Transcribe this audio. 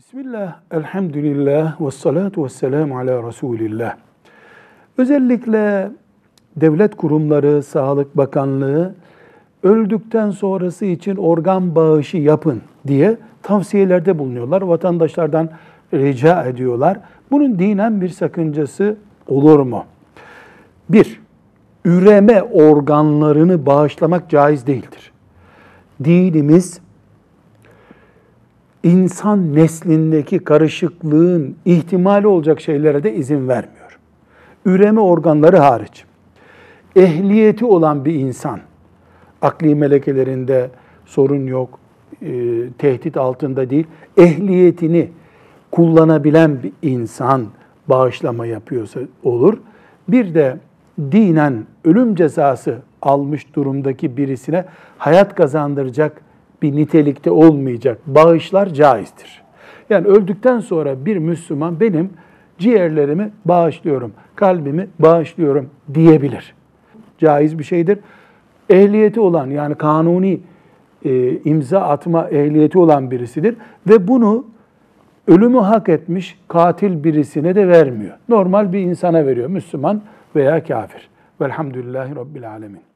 Bismillah, elhamdülillah, ve salatu ve selamu ala Resulillah. Özellikle devlet kurumları, Sağlık Bakanlığı öldükten sonrası için organ bağışı yapın diye tavsiyelerde bulunuyorlar. Vatandaşlardan rica ediyorlar. Bunun dinen bir sakıncası olur mu? Bir, üreme organlarını bağışlamak caiz değildir. Dinimiz insan neslindeki karışıklığın ihtimali olacak şeylere de izin vermiyor. Üreme organları hariç. Ehliyeti olan bir insan, akli melekelerinde sorun yok, e, tehdit altında değil, ehliyetini kullanabilen bir insan bağışlama yapıyorsa olur. Bir de dinen ölüm cezası almış durumdaki birisine hayat kazandıracak bir nitelikte olmayacak bağışlar caizdir. Yani öldükten sonra bir Müslüman benim ciğerlerimi bağışlıyorum, kalbimi bağışlıyorum diyebilir. Caiz bir şeydir. Ehliyeti olan yani kanuni e, imza atma ehliyeti olan birisidir ve bunu ölümü hak etmiş katil birisine de vermiyor. Normal bir insana veriyor, Müslüman veya kafir. Velhamdülillahi Rabbil Alemin.